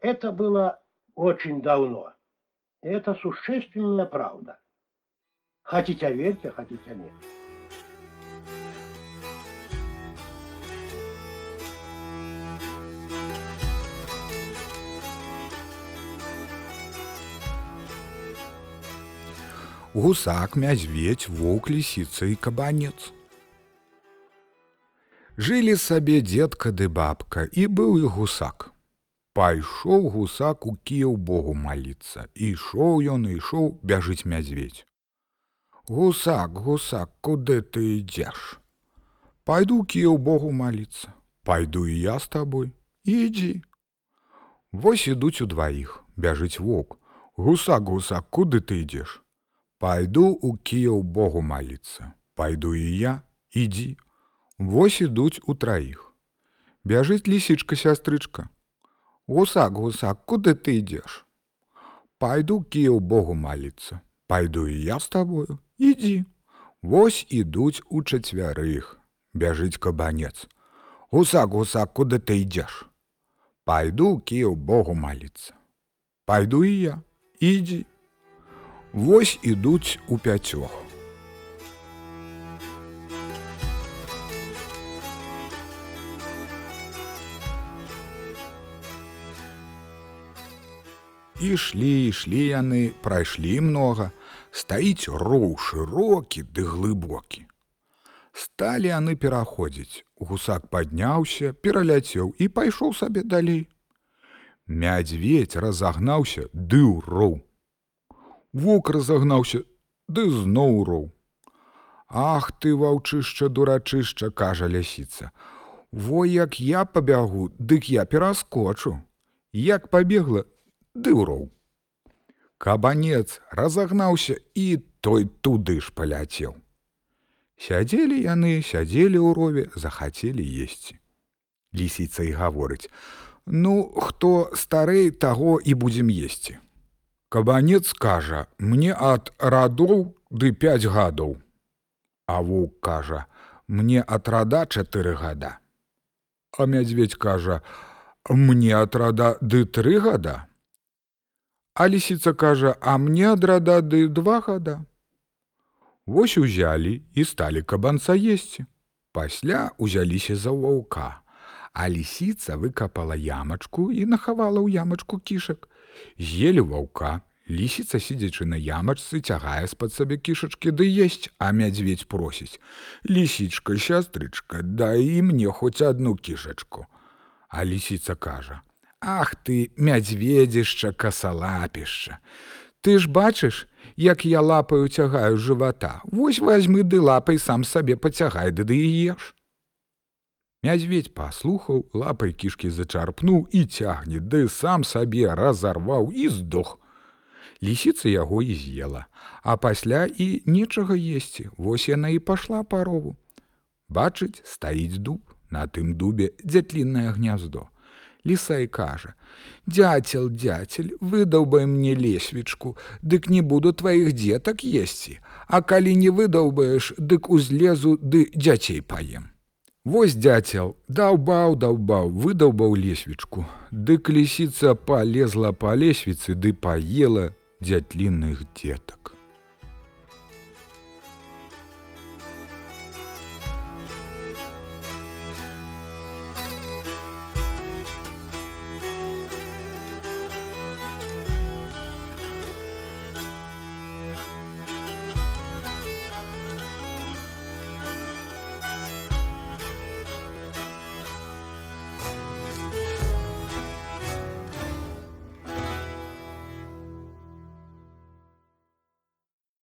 Это было очень давно. И это существенная правда. Хотите верьте, хотите нет. Гусак, мядзведь, воўк, лісіца і кабанец. Жылі сабе дзедка ды бабка, і быў і гусак. Пайшоў гусак у кіяў Богу маліцца. Ішоў ён, ішоў, бяжыць мядзведь. Гусак, гусак, куды ты ідзеш? Пайду кіяў Богу маліцца. Пайду і я з табой. Ідзі. Вось ідуць удваіх, бяжыць воўк. Гусак, гусак, куды ты ідзеш? Пайду у кіяў Богу маліцца. Пайду і я, ідзі. Вось ідуць у траіх. Бяжыць лісічка сястрычка. Гусак, гусак, куды ты ідзеш? Пайду кіяў Богу маліцца. Пайду і я з табою, ідзі. Вось ідуць у чацвярых. Бяжыць кабанец. Гусак, гусак, куды ты ідзеш? Пайду кіяў Богу маліцца. Пайду і я, ідзі. Вось ідуць у пяцёх. Ішлі, ішлі яны, прайшлі многа, стаіць роў шырокі ды глыбокі. Сталі яны пераходзіць. Гусак падняўся, пераляцеў і пайшоў сабе далей. Мядзведь разагнаўся ды ў роў. Вок разагнаўся, ды зноў роў. Ах ты, ваўчышча дурачышча, кажа лясіца. Во як я пабягу, дык я пераскочу. Як пабегла, ды ўроў. Кабанец разагнаўся і той туды ж паляцеў. Сядзелі яны, сядзелі ў рове, захацелі есці. Лісіца і гаворыць: « Ну, хто старэй таго і будзем есці. Кабанец кажа: « Мне ад радоў ды пяць гадоў. А воўк кажа: « Мне ад рада чатыры гада. А мядзведь кажа: « Мне ад рада ды тры гада. А лісіца кажа: « А мне ад рада ды два гада. Вось узялі і сталі кабанца есці. Пасля узяліся за ваўка, а лісіца выкапала ямачку і нахавала ў ямачку кішак. З'елі ваўка, лісіца, сидзячы на ямачцы, цягае з-пад сабе кішачкі ды есть, а мядзведь просіць: « Лісічка, сястрычка, дай і мне хоць одну кішачку. А лісіца кажа: « Ах ты, мядзведзішча, касалапішча. Ты ж бачыш, як я лапаю цягаю жывата. Вось возьмы ды лапай сам сабе пацягай ды ды і еш. Мядзведь паслухаў, лапай кішкі зачарпнуў і цягне, ды сам сабе разарваў і здох. Лісіца яго і з'ела, а пасля і нечага есці, Вось яна і пашла парову. Бачыць, стаіць дуб, на тым дубе дзятліннае гняздо. Лісай кажа: « Дяцел, дяцель, выдаўбай мне лесвічку, дык не буду тваіх дзетак есці, А калі не выдаўбаеш, дык узлезу ды дзяцей паем. Вось дяцел, даўбаў, даўбаў, выдаўбаў лесвічку. Дык лісіца палезла па лесвіцы ды паела дзятлінных дзетак.